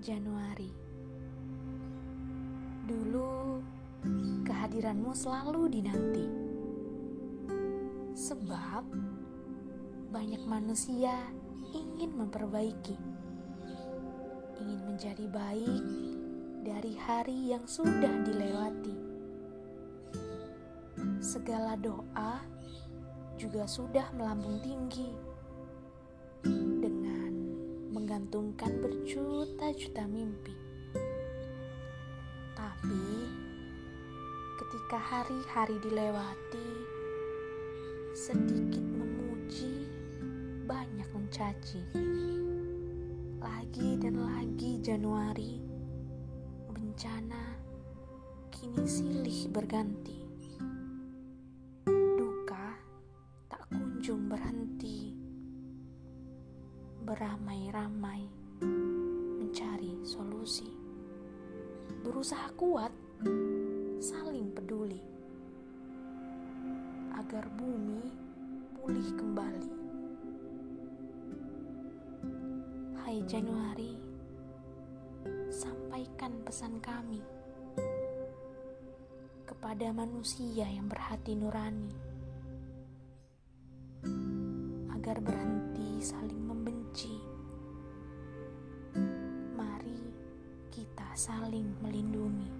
Januari. Dulu kehadiranmu selalu dinanti. Sebab banyak manusia ingin memperbaiki. Ingin menjadi baik dari hari yang sudah dilewati. Segala doa juga sudah melambung tinggi menggantungkan berjuta-juta mimpi. Tapi ketika hari-hari dilewati, sedikit memuji, banyak mencaci. Lagi dan lagi Januari, bencana kini silih berganti. Duka tak kunjung berhenti beramai-ramai mencari solusi. Berusaha kuat, saling peduli agar bumi pulih kembali. Hai Januari, sampaikan pesan kami kepada manusia yang berhati nurani agar berhenti saling membenci. Mari kita saling melindungi.